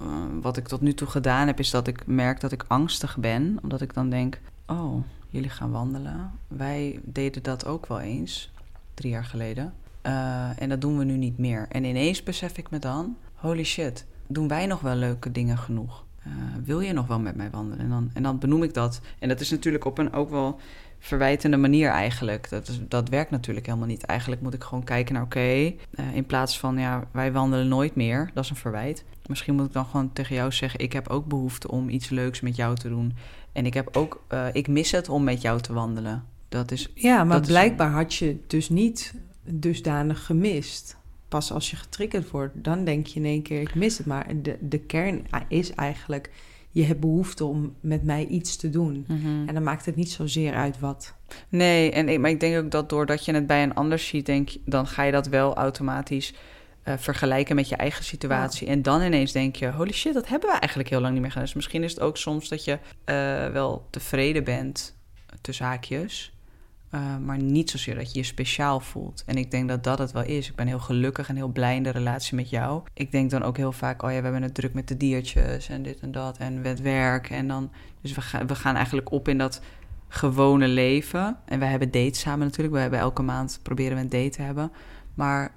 eh, wat ik tot nu toe gedaan heb, is dat ik merk dat ik angstig ben. Omdat ik dan denk: Oh, jullie gaan wandelen. Wij deden dat ook wel eens, drie jaar geleden. Eh, en dat doen we nu niet meer. En ineens besef ik me dan: holy shit, doen wij nog wel leuke dingen genoeg? Uh, wil je nog wel met mij wandelen? En dan, en dan benoem ik dat. En dat is natuurlijk op een ook wel verwijtende manier eigenlijk. Dat, is, dat werkt natuurlijk helemaal niet. Eigenlijk moet ik gewoon kijken naar, oké, okay, uh, in plaats van, ja, wij wandelen nooit meer. Dat is een verwijt. Misschien moet ik dan gewoon tegen jou zeggen, ik heb ook behoefte om iets leuks met jou te doen. En ik heb ook, uh, ik mis het om met jou te wandelen. Dat is. Ja, maar blijkbaar is... had je dus niet dusdanig gemist. Pas als je getriggerd wordt, dan denk je in één keer: ik mis het. Maar de, de kern is eigenlijk: je hebt behoefte om met mij iets te doen. Mm -hmm. En dan maakt het niet zozeer uit wat. Nee, en, maar ik denk ook dat doordat je het bij een ander ziet, denk, dan ga je dat wel automatisch uh, vergelijken met je eigen situatie. Ja. En dan ineens denk je: holy shit, dat hebben we eigenlijk heel lang niet meer gedaan. Dus misschien is het ook soms dat je uh, wel tevreden bent, tussen haakjes. Uh, maar niet zozeer dat je je speciaal voelt. En ik denk dat dat het wel is. Ik ben heel gelukkig en heel blij in de relatie met jou. Ik denk dan ook heel vaak, oh ja, we hebben het druk met de diertjes en dit en dat en met werk. En dan, dus we, gaan we gaan eigenlijk op in dat gewone leven. En wij hebben dates samen natuurlijk. We hebben elke maand proberen we een date te hebben. Maar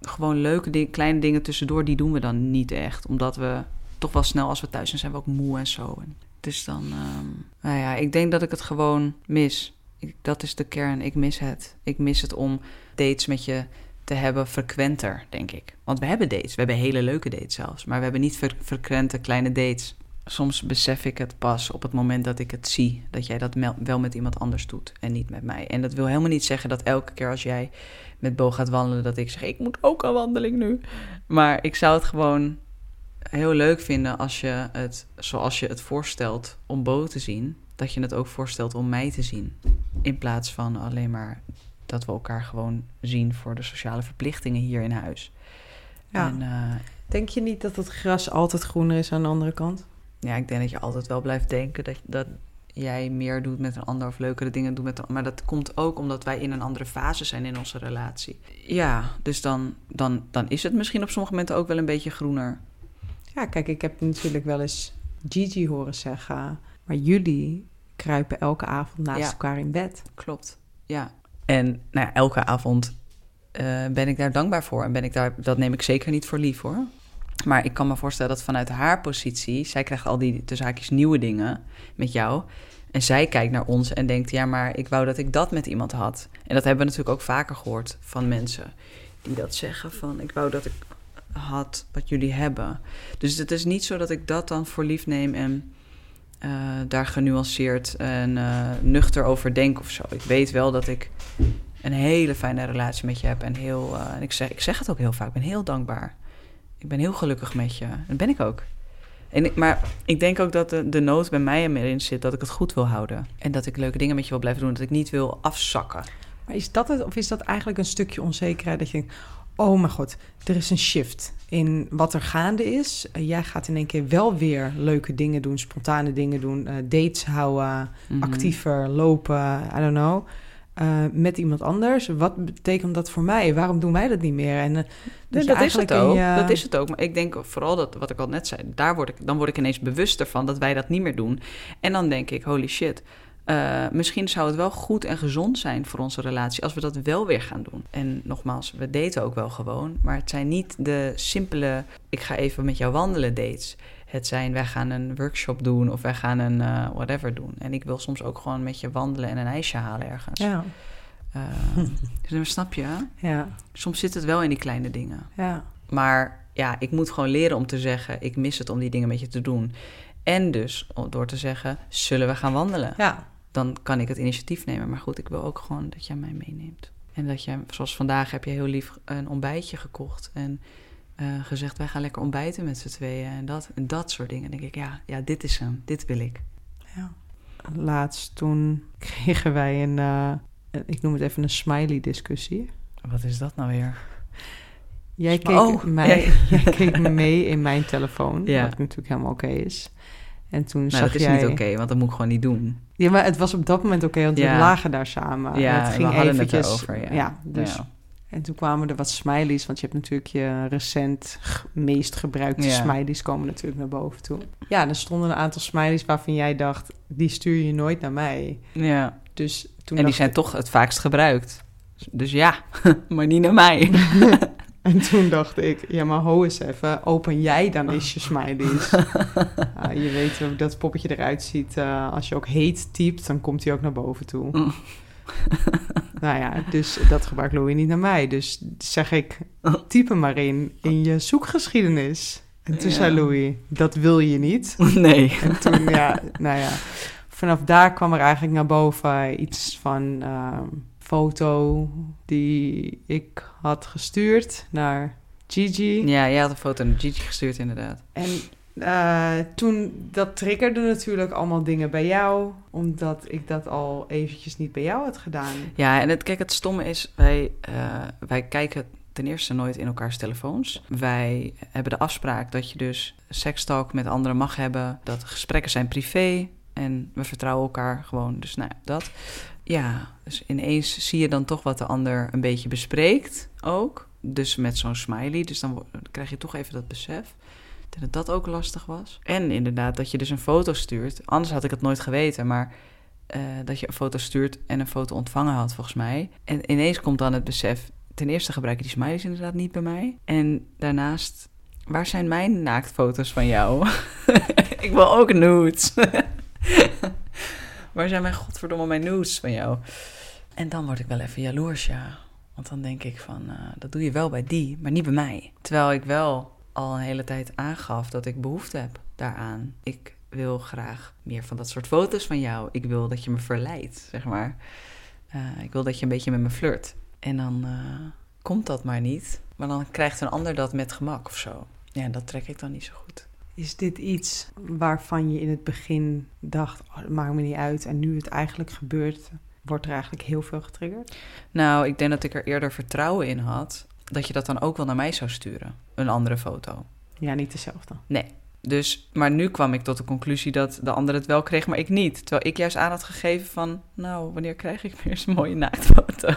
gewoon leuke kleine dingen tussendoor, die doen we dan niet echt. Omdat we toch wel snel als we thuis zijn, zijn we ook moe en zo. Dus dan, um, nou ja, ik denk dat ik het gewoon mis. Dat is de kern. Ik mis het. Ik mis het om dates met je te hebben frequenter, denk ik. Want we hebben dates. We hebben hele leuke dates zelfs. Maar we hebben niet fre frequente kleine dates. Soms besef ik het pas op het moment dat ik het zie. Dat jij dat wel met iemand anders doet en niet met mij. En dat wil helemaal niet zeggen dat elke keer als jij met Bo gaat wandelen... dat ik zeg, ik moet ook aan wandeling nu. Maar ik zou het gewoon heel leuk vinden als je het, zoals je het voorstelt, om Bo te zien... dat je het ook voorstelt om mij te zien. In plaats van alleen maar dat we elkaar gewoon zien voor de sociale verplichtingen hier in huis. Ja. En, uh, denk je niet dat het gras altijd groener is aan de andere kant? Ja, ik denk dat je altijd wel blijft denken dat, dat jij meer doet met een ander of leukere dingen doet met een Maar dat komt ook omdat wij in een andere fase zijn in onze relatie. Ja, dus dan, dan, dan is het misschien op sommige momenten ook wel een beetje groener. Ja, kijk, ik heb natuurlijk wel eens Gigi horen zeggen... maar jullie kruipen elke avond naast Ja. elkaar in bed. Klopt, ja. En nou ja, elke avond eh, ben ik daar dankbaar voor. En ben ik daar, dat neem ik zeker niet voor lief hoor. Maar ik kan me voorstellen dat vanuit haar positie, zij krijgt al die tussen haakjes nieuwe dingen met jou. En zij kijkt naar ons en denkt: ja, maar ik wou dat ik dat met iemand had. En dat hebben we natuurlijk ook vaker gehoord van mensen die dat zeggen: van ik wou dat ik had wat jullie hebben. Dus het is niet zo dat ik dat dan voor lief neem en uh, daar genuanceerd en uh, nuchter over denk of zo. Ik weet wel dat ik een hele fijne relatie met je heb en heel, uh, en ik zeg, ik zeg het ook heel vaak, ik ben heel dankbaar. Ik ben heel gelukkig met je. Dat ben ik ook. En maar ik denk ook dat de, de nood bij mij erin zit dat ik het goed wil houden. En dat ik leuke dingen met je wil blijven doen. Dat ik niet wil afzakken. Maar is dat het, of is dat eigenlijk een stukje onzekerheid dat je oh mijn god, er is een shift in wat er gaande is. Uh, jij gaat in één keer wel weer leuke dingen doen, spontane dingen doen, uh, dates houden, mm Mhm. actiever lopen, I don't know. Uh, met iemand anders. Wat betekent dat voor mij? Waarom doen wij dat niet meer? En, uh, nee, dat is het ook. Je... Dat is het ook. Maar ik denk vooral dat, wat ik al net zei, daar word ik, dan word ik ineens bewuster van dat wij dat niet meer doen. En dan denk ik, holy shit. Uh, misschien zou het wel goed en gezond zijn voor onze relatie als we dat wel weer gaan doen. En nogmaals, we daten ook wel gewoon, maar het zijn niet de simpele: ik ga even met jou wandelen dates. Het zijn, wij gaan een workshop doen of wij gaan een uh, whatever doen. En ik wil soms ook gewoon met je wandelen en een ijsje halen ergens. Ja. Uh, dus snap je? Ja. Soms zit het wel in die kleine dingen. Ja. Maar ja, ik moet gewoon leren om te zeggen: ik mis het om die dingen met je te doen. En dus door te zeggen: zullen we gaan wandelen? Ja. Dan kan ik het initiatief nemen. Maar goed, ik wil ook gewoon dat jij mij meeneemt. En dat je, zoals vandaag, heb je heel lief een ontbijtje gekocht. En uh, gezegd: wij gaan lekker ontbijten met z'n tweeën. En dat, en dat soort dingen. Dan denk ik: ja, ja, dit is hem. Dit wil ik. Ja. Laatst toen kregen wij een, uh, ik noem het even een smiley-discussie. Wat is dat nou weer? Jij keek, oh, mij, jij keek mee in mijn telefoon, ja. wat natuurlijk helemaal oké okay is. En toen nou, zag dat is jij... niet oké, okay, want dat moet ik gewoon niet doen. Ja, maar het was op dat moment oké, okay, want ja. we lagen daar samen. Ja, het ging we hadden eventjes, het erover, ja. ja dus, ja. En toen kwamen er wat smileys, want je hebt natuurlijk je recent meest gebruikte Ja. smileys komen natuurlijk naar boven toe. Ja, er stonden een aantal smileys waarvan jij dacht, die stuur je nooit naar mij. Ja. Dus toen en die zijn toch het vaakst gebruikt. Dus ja, maar niet naar mij. En toen dacht ik, ja, maar ho eens even, open jij dan eens je smileys. Je weet hoe dat poppetje eruit ziet. eh, als je ook heet typt, dan komt hij ook naar boven toe. Mm. nou ja, dus dat gebruikt Louis niet naar mij. Dus zeg ik, type maar in, in je zoekgeschiedenis. En toen Ja. zei Louis, dat wil je niet. Nee. En toen, ja, nou ja, vanaf daar kwam er eigenlijk naar boven iets van ehm foto die ik had gestuurd naar Gigi. Ja, jij had een foto naar Gigi gestuurd, inderdaad. En eh, toen, dat triggerde natuurlijk allemaal dingen bij jou, omdat ik dat al eventjes niet bij jou had gedaan. Ja, en het, kijk, het stomme is, wij, eh, wij kijken ten eerste nooit in elkaars telefoons. Wij hebben de afspraak dat je dus sekstalk met anderen mag hebben. Dat gesprekken zijn privé en we vertrouwen elkaar gewoon. Dus nou ja, dat. Ja, dus ineens zie je dan toch wat de ander een beetje bespreekt ook. Dus met zo'n smiley, dus dan krijg je toch even dat besef. Dat dat ook lastig was. En inderdaad, dat je dus een foto stuurt. Anders had ik het nooit geweten, maar eh, dat je een foto stuurt en een foto ontvangen had, volgens mij. En ineens komt dan het besef... Ten eerste gebruiken die smileys inderdaad niet bij mij. En daarnaast, waar zijn mijn naaktfoto's van jou? ik wil ook nudes. waar zijn mijn godverdomme mijn nudes van jou? En dan word ik wel even jaloers, ja. Want dan denk ik van, eh, dat doe je wel bij die, maar niet bij mij. Terwijl ik wel al een hele tijd aangaf dat ik behoefte heb daaraan. Ik wil graag meer van dat soort foto's van jou. Ik wil dat je me verleidt, zeg maar. Eh, ik wil dat je een beetje met me flirt. En dan eh, komt dat maar niet. Maar dan krijgt een ander dat met gemak of zo. Ja, dat trek ik dan niet zo goed. Is dit iets waarvan je in het begin dacht, oh, dat maakt me niet uit, en nu het eigenlijk gebeurt, wordt er eigenlijk heel veel getriggerd? Nou, ik denk dat ik er eerder vertrouwen in had dat je dat dan ook wel naar mij zou sturen. Een andere foto. Ja, niet dezelfde. Nee. Dus, maar nu kwam ik tot de conclusie dat de ander het wel kreeg, maar ik niet. Terwijl ik juist aan had gegeven van, nou, wanneer krijg ik weer eens een mooie naaktfoto?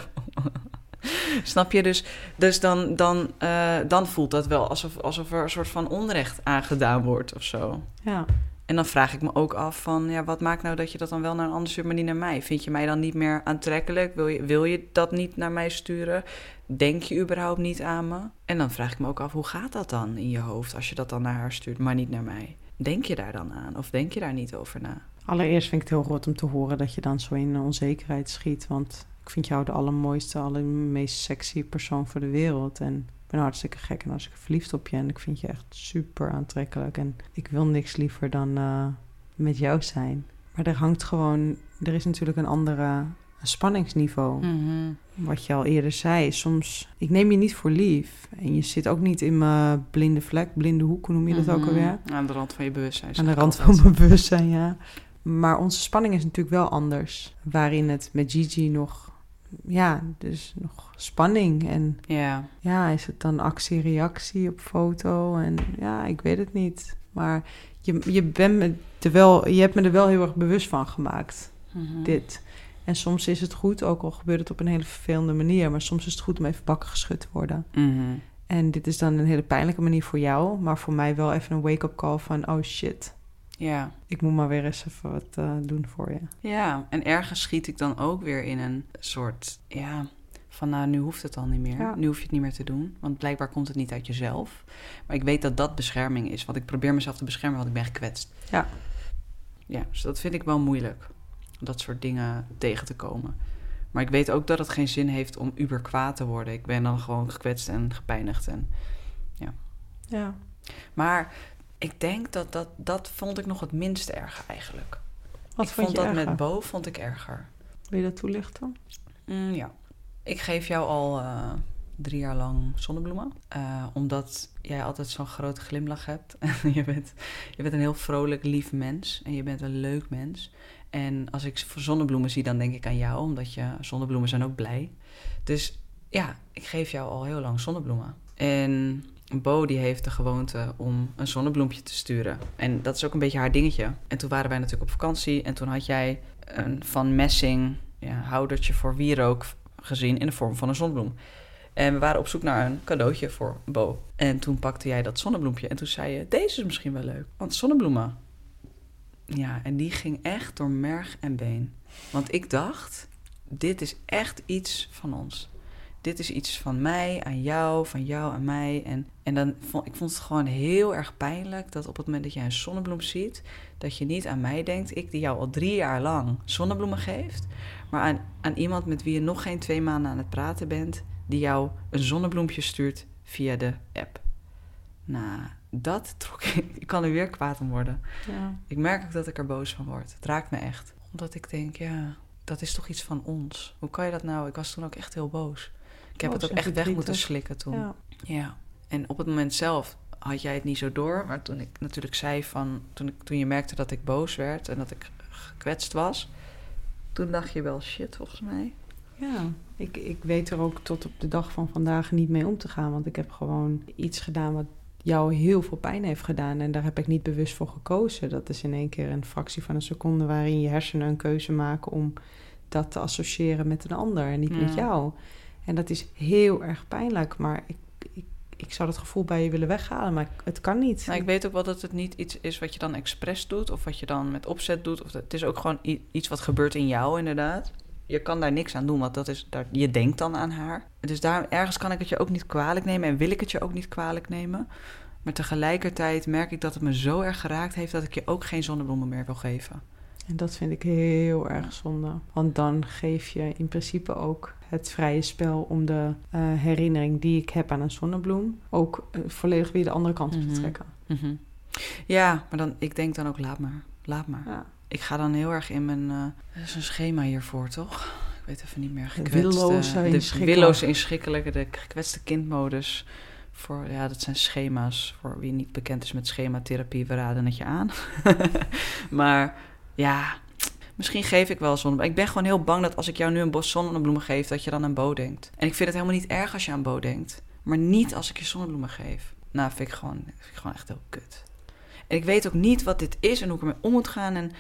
Snap je? Dus, dus dan, dan, eh, dan voelt dat wel alsof, alsof er een soort van onrecht aangedaan wordt of zo. Ja. En dan vraag ik me ook af van, ja, wat maakt nou dat je dat dan wel naar een ander stuurt, maar niet naar mij? Vind je mij dan niet meer aantrekkelijk? Wil je, wil je dat niet naar mij sturen? Denk je überhaupt niet aan me? En dan vraag ik me ook af, hoe gaat dat dan in je hoofd als je dat dan naar haar stuurt, maar niet naar mij? Denk je daar dan aan of denk je daar niet over na? Allereerst vind ik het heel rot om te horen dat je dan zo in onzekerheid schiet. Want ik vind jou de allermooiste, allermeest sexy persoon voor de wereld. En ik ben hartstikke gek en hartstikke verliefd op je. En ik vind je echt super aantrekkelijk. En ik wil niks liever dan eh, met jou zijn. Maar er hangt gewoon... Er is natuurlijk een andere spanningsniveau. Wat je al eerder zei, soms... Ik neem je niet voor lief. En je zit ook niet in mijn blinde vlek, blinde hoek. Hoe noem je dat ook Mhm. alweer? Aan de rand van je bewustzijn. Aan de rand altijd. van mijn bewustzijn, ja. Maar onze spanning is natuurlijk wel anders. Waarin het met Gigi nog... Ja, dus nog spanning. En Ja, ja, is het dan actie-reactie op foto? En ja, ik weet het niet. Maar je, je, bent me er wel, je hebt me er wel heel erg bewust van gemaakt, Mhm. dit. En soms is het goed, ook al gebeurt het op een hele vervelende manier... maar soms is het goed om even bakken geschud te worden. Mhm. En dit is dan een hele pijnlijke manier voor jou... maar voor mij wel even een wake-up call van... oh shit, Ja. ik moet maar weer eens even wat eh, doen voor je. Ja, en ergens schiet ik dan ook weer in een soort, ja, van nou, nu hoeft het al niet meer. Ja. Nu hoef je het niet meer te doen, want blijkbaar komt het niet uit jezelf. Maar ik weet dat dat bescherming is, want ik probeer mezelf te beschermen, want ik ben gekwetst. Ja. Ja, dus dat vind ik wel moeilijk, dat soort dingen tegen te komen. Maar ik weet ook dat het geen zin heeft om uber kwaad te worden. Ik ben dan gewoon gekwetst en gepijnigd. En... Ja. Maar ik denk dat, dat dat vond ik nog het minst erg eigenlijk. Wat ik vond, vond je dat erger? met Bo vond ik erger. Wil je dat toelichten? Mm, ja. Ik geef jou al eh, drie jaar lang zonnebloemen. Eh, omdat jij altijd zo'n grote glimlach hebt. En je, bent, je bent een heel vrolijk, lief mens. En je bent een leuk mens. En als ik zonnebloemen zie, dan denk ik aan jou. Omdat je, zonnebloemen zijn ook blij. Dus ja, ik geef jou al heel lang zonnebloemen. En Bo die heeft de gewoonte om een zonnebloempje te sturen. En dat is ook een beetje haar dingetje. En toen waren wij natuurlijk op vakantie. En toen had jij een van messing ja, houdertje voor wierook gezien in de vorm van een zonnebloem. En we waren op zoek naar een cadeautje voor Bo. En toen pakte jij dat zonnebloempje en toen zei je: Deze is misschien wel leuk, want zonnebloemen. Ja, en die ging echt door merg en been. Want ik dacht: Dit is echt iets van ons. Dit is iets van mij aan jou, van jou aan mij. En, en dan vond ik vond het gewoon heel erg pijnlijk dat op het moment dat jij een zonnebloem ziet, dat je niet aan mij denkt, ik die jou al drie jaar lang zonnebloemen geeft, maar aan, aan iemand met wie je nog geen twee maanden aan het praten bent, die jou een zonnebloempje stuurt via de app. Nou, dat trok ik. Ik kan er weer kwaad om worden. Ja. Ik merk ook dat ik er boos van word. Het raakt me echt. Omdat ik denk, ja, dat is toch iets van ons. Hoe kan je dat nou? Ik was toen ook echt heel boos. Ik heb Boos het ook echt weg moeten slikken toen. Ja. Ja. En op het moment zelf had jij het niet zo door. Maar toen ik natuurlijk zei van... Toen, ik, toen je merkte dat ik boos werd en dat ik gekwetst was... Toen dacht je wel, shit, volgens mij. Ja, ik, ik weet er ook tot op de dag van vandaag niet mee om te gaan. Want ik heb gewoon iets gedaan wat jou heel veel pijn heeft gedaan. En daar heb ik niet bewust voor gekozen. Dat is in één keer een fractie van een seconde waarin je hersenen een keuze maken om dat te associëren met een ander en niet met Ja. jou. En dat is heel erg pijnlijk. Maar ik, ik, zou dat gevoel bij je willen weghalen, maar het kan niet. Ik weet ook wel dat het niet iets is wat je dan expres doet... of wat je dan met opzet doet. Of het is ook gewoon iets wat gebeurt in jou, inderdaad. Je kan daar niks aan doen, want dat is, daar, je denkt dan aan haar. Dus daar, ergens kan ik het je ook niet kwalijk nemen... en wil ik het je ook niet kwalijk nemen. Maar tegelijkertijd merk ik dat het me zo erg geraakt heeft... dat ik je ook geen zonnebloemen meer wil geven. En dat vind ik heel erg zonde. Want dan geef je in principe ook het vrije spel om de eh, herinnering die ik heb aan een zonnebloem ook eh, volledig weer de andere kant op te Mhm. trekken. Mhm. Ja, maar dan, ik denk dan ook, laat maar. Laat maar. Ja. Ik ga dan heel erg in mijn... eh, er is een schema hiervoor, toch? Ik weet even niet meer. De Gekwetste, willoze de inschikkelijk. willoze inschikkelijke, de gekwetste kindmodus. Voor, ja, dat zijn schema's. Voor wie niet bekend is met schematherapie, we raden het je aan. maar ja, misschien geef ik wel zonnebloemen. Ik ben gewoon heel bang dat als ik jou nu een bos zonnebloemen geef, dat je dan aan Bo denkt. En ik vind het helemaal niet erg als je aan Bo denkt. Maar niet als ik je zonnebloemen geef. Nou, vind ik gewoon, vind ik gewoon echt heel kut. En ik weet ook niet wat dit is en hoe ik ermee om moet gaan. En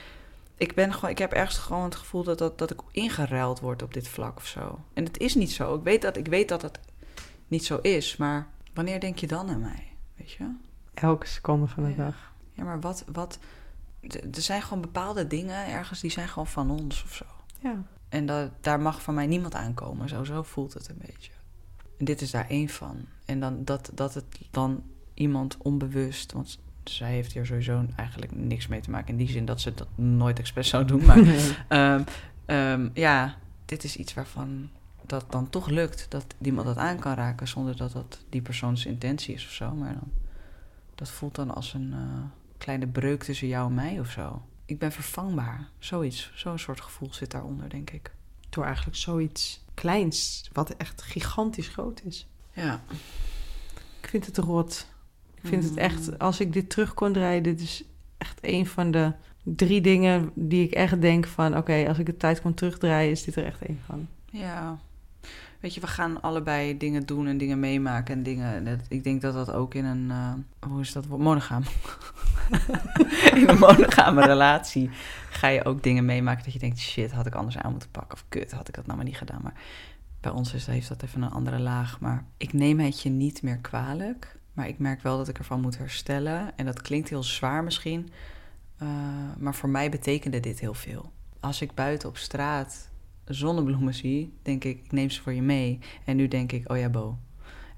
ik, ben gewoon, ik heb ergens gewoon het gevoel dat, dat, dat ik ingeruild word op dit vlak of zo. En het is niet zo. Ik weet dat, ik weet dat het niet zo is. Maar wanneer denk je dan aan mij? Weet je? Elke seconde van de Ja. dag. Ja, maar wat... wat er zijn gewoon bepaalde dingen ergens, die zijn gewoon van ons of zo. Ja. En dat, daar mag van mij niemand aankomen. Zo, zo voelt het een beetje. En dit is daar één van. En dan, dat, dat het dan iemand onbewust... Want zij heeft hier sowieso eigenlijk niks mee te maken. In die zin dat ze dat nooit expres zou doen. Maar ehm, ehm, ja, dit is iets waarvan dat dan toch lukt. Dat iemand dat aan kan raken zonder dat dat die persoons intentie is of zo. Maar dan, dat voelt dan als een eh, kleine breuk tussen jou en mij of zo. Ik ben vervangbaar. Zoiets. Zo'n soort gevoel zit daaronder, denk ik. Door eigenlijk zoiets kleins, wat echt gigantisch groot is. Ja. Ik vind het rot. Ik vind het Mm. echt, als ik dit terug kon draaien, dit is echt een van de drie dingen die ik echt denk van... oké, als ik de tijd kon terugdraaien, is dit er echt één van. Ja. Weet je, we gaan allebei dingen doen en dingen meemaken en dingen. Ik denk dat dat ook in een. eh, hoe is dat? woord? In een monogame relatie ga je ook dingen meemaken dat je denkt: shit, had ik anders aan moeten pakken. Of kut, had ik dat nou maar niet gedaan. Maar bij ons is, heeft dat even een andere laag. Maar ik neem het je niet meer kwalijk. Maar ik merk wel dat ik ervan moet herstellen. En dat klinkt heel zwaar misschien. eh, maar voor mij betekende dit heel veel. Als ik buiten op straat zonnebloemen zie, denk ik, ik neem ze voor je mee. En nu denk ik, oh ja, Bo.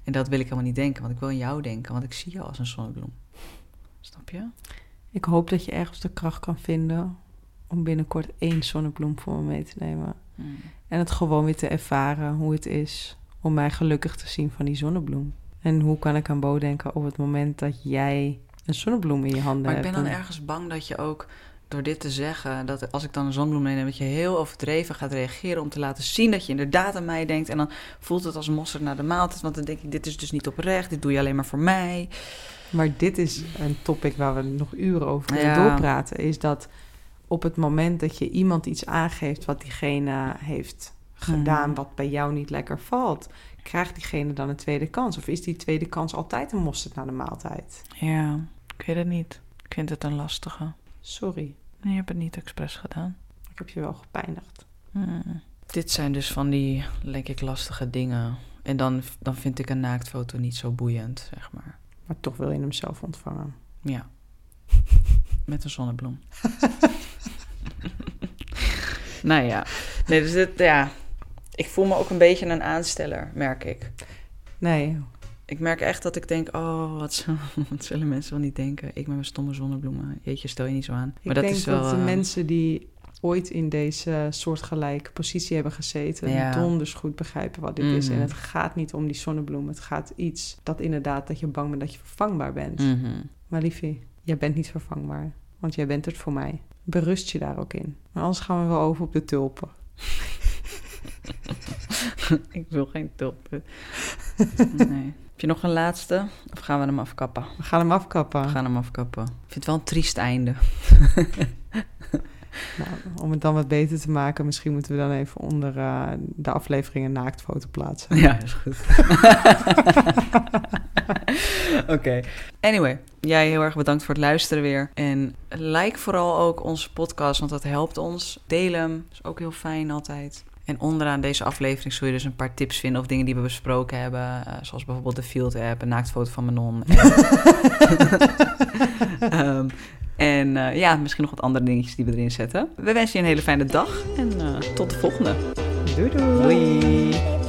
En dat wil ik helemaal niet denken, want ik wil aan jou denken, want ik zie jou als een zonnebloem. Snap je? Ik hoop dat je ergens de kracht kan vinden om binnenkort één zonnebloem voor me mee te nemen. Hmm. En het gewoon weer te ervaren hoe het is om mij gelukkig te zien van die zonnebloem. En hoe kan ik aan Bo denken op het moment dat jij een zonnebloem in je handen Maar ik hebt? ben dan En- ergens bang dat je ook door dit te zeggen, dat als ik dan een zonnebloem meeneem, dat je heel overdreven gaat reageren om te laten zien dat je inderdaad aan mij denkt. En dan voelt het als mosterd naar de maaltijd, want dan denk ik, dit is dus niet oprecht, dit doe je alleen maar voor mij. Maar dit is een topic waar we nog uren over kunnen Ja. doorpraten. Is dat op het moment dat je iemand iets aangeeft wat diegene heeft gedaan, Mhm. wat bij jou niet lekker valt, krijgt diegene dan een tweede kans? Of is die tweede kans altijd een mosterd naar de maaltijd? Ja, ik weet het niet. Ik vind het een lastige. Sorry, Je hebt het niet expres gedaan. ik heb je wel gepijnigd. Hmm. Dit zijn dus van die, denk ik, lastige dingen. En dan, dan vind ik een naaktfoto niet zo boeiend, zeg maar. Maar toch wil je hem zelf ontvangen. Ja. Met een zonnebloem. nou ja. Nee, dus dit, ja. Ik voel me ook een beetje een aansteller, merk ik. Nee, Ik merk echt dat ik denk, oh, wat, zullen mensen wel niet denken? Ik met mijn stomme zonnebloemen. Jeetje, stel je niet zo aan. ik dat denk is wel... dat de eh, mensen die ooit in deze soortgelijke positie hebben gezeten... Ja. donders goed begrijpen wat dit is. Mhm. En het gaat niet om die zonnebloem. Het gaat iets dat inderdaad dat je bang bent dat je vervangbaar bent. mhm. Maar liefie, jij bent niet vervangbaar. Want jij bent het voor mij. Berust je daar ook in. Maar anders gaan we wel over op de tulpen. ik wil geen tulpen. nee. Heb je nog een laatste? Of gaan we hem afkappen? We gaan hem afkappen. We gaan hem afkappen. Ik vind het wel een triest einde. Nou, om het dan wat beter te maken, misschien moeten we dan even onder eh, de aflevering een naaktfoto plaatsen. Ja, is goed. Oké. Anyway, jij heel erg bedankt voor het luisteren weer. En like vooral ook onze podcast, want dat helpt ons. Deel hem, is ook heel fijn altijd. En onderaan deze aflevering zul je dus een paar tips vinden of dingen die we besproken hebben. eh, zoals bijvoorbeeld de Field app, een naaktfoto van Manon. En, Ehm, en eh, ja, misschien nog wat andere dingetjes die we erin zetten. We wensen je een hele fijne dag en eh, tot de volgende. Doei doei! Doei!